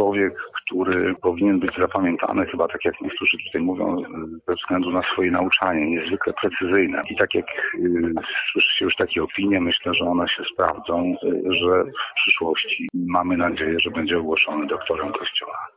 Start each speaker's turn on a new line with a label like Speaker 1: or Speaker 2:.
Speaker 1: człowiek, który powinien być zapamiętany, chyba tak jak niektórzy tutaj mówią, ze względu na swoje nauczanie, niezwykle precyzyjne. I tak jak y, słyszy się już takie opinie, myślę, że one się sprawdzą, y, że w przyszłości mamy nadzieję, że będzie ogłoszony doktorem Kościoła.